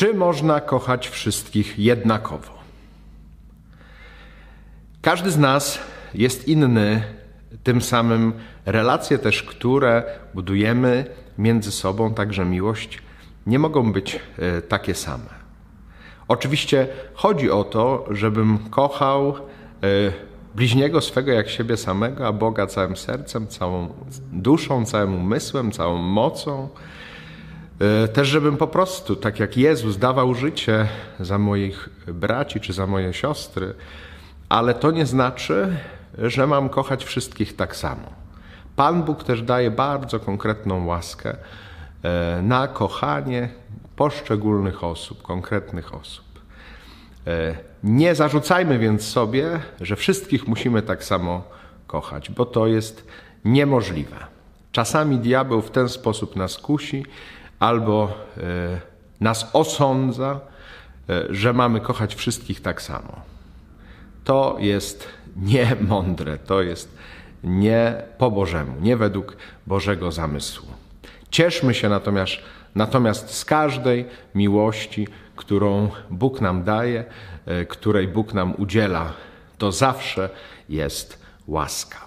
Czy można kochać wszystkich jednakowo? Każdy z nas jest inny, tym samym relacje też, które budujemy między sobą, także miłość, nie mogą być e, takie same. Oczywiście chodzi o to, żebym kochał e, bliźniego swego jak siebie samego, a Boga całym sercem, całą duszą, całym umysłem, całą mocą. E, też, żebym po prostu, tak jak Jezus, dawał życie za moich braci czy za moje siostry, ale to nie znaczy, że mam kochać wszystkich tak samo. Pan Bóg też daje bardzo konkretną łaskę e, na kochanie poszczególnych osób, konkretnych osób. E, nie zarzucajmy więc sobie, że wszystkich musimy tak samo kochać, bo to jest niemożliwe. Czasami diabeł w ten sposób nas kusi albo e, nas osądza, że mamy kochać wszystkich tak samo. To jest niemądre, to jest nie po Bożemu, nie według Bożego zamysłu. Cieszmy się natomiast, natomiast z każdej miłości, którą Bóg nam daje, e, której Bóg nam udziela. To zawsze jest łaska.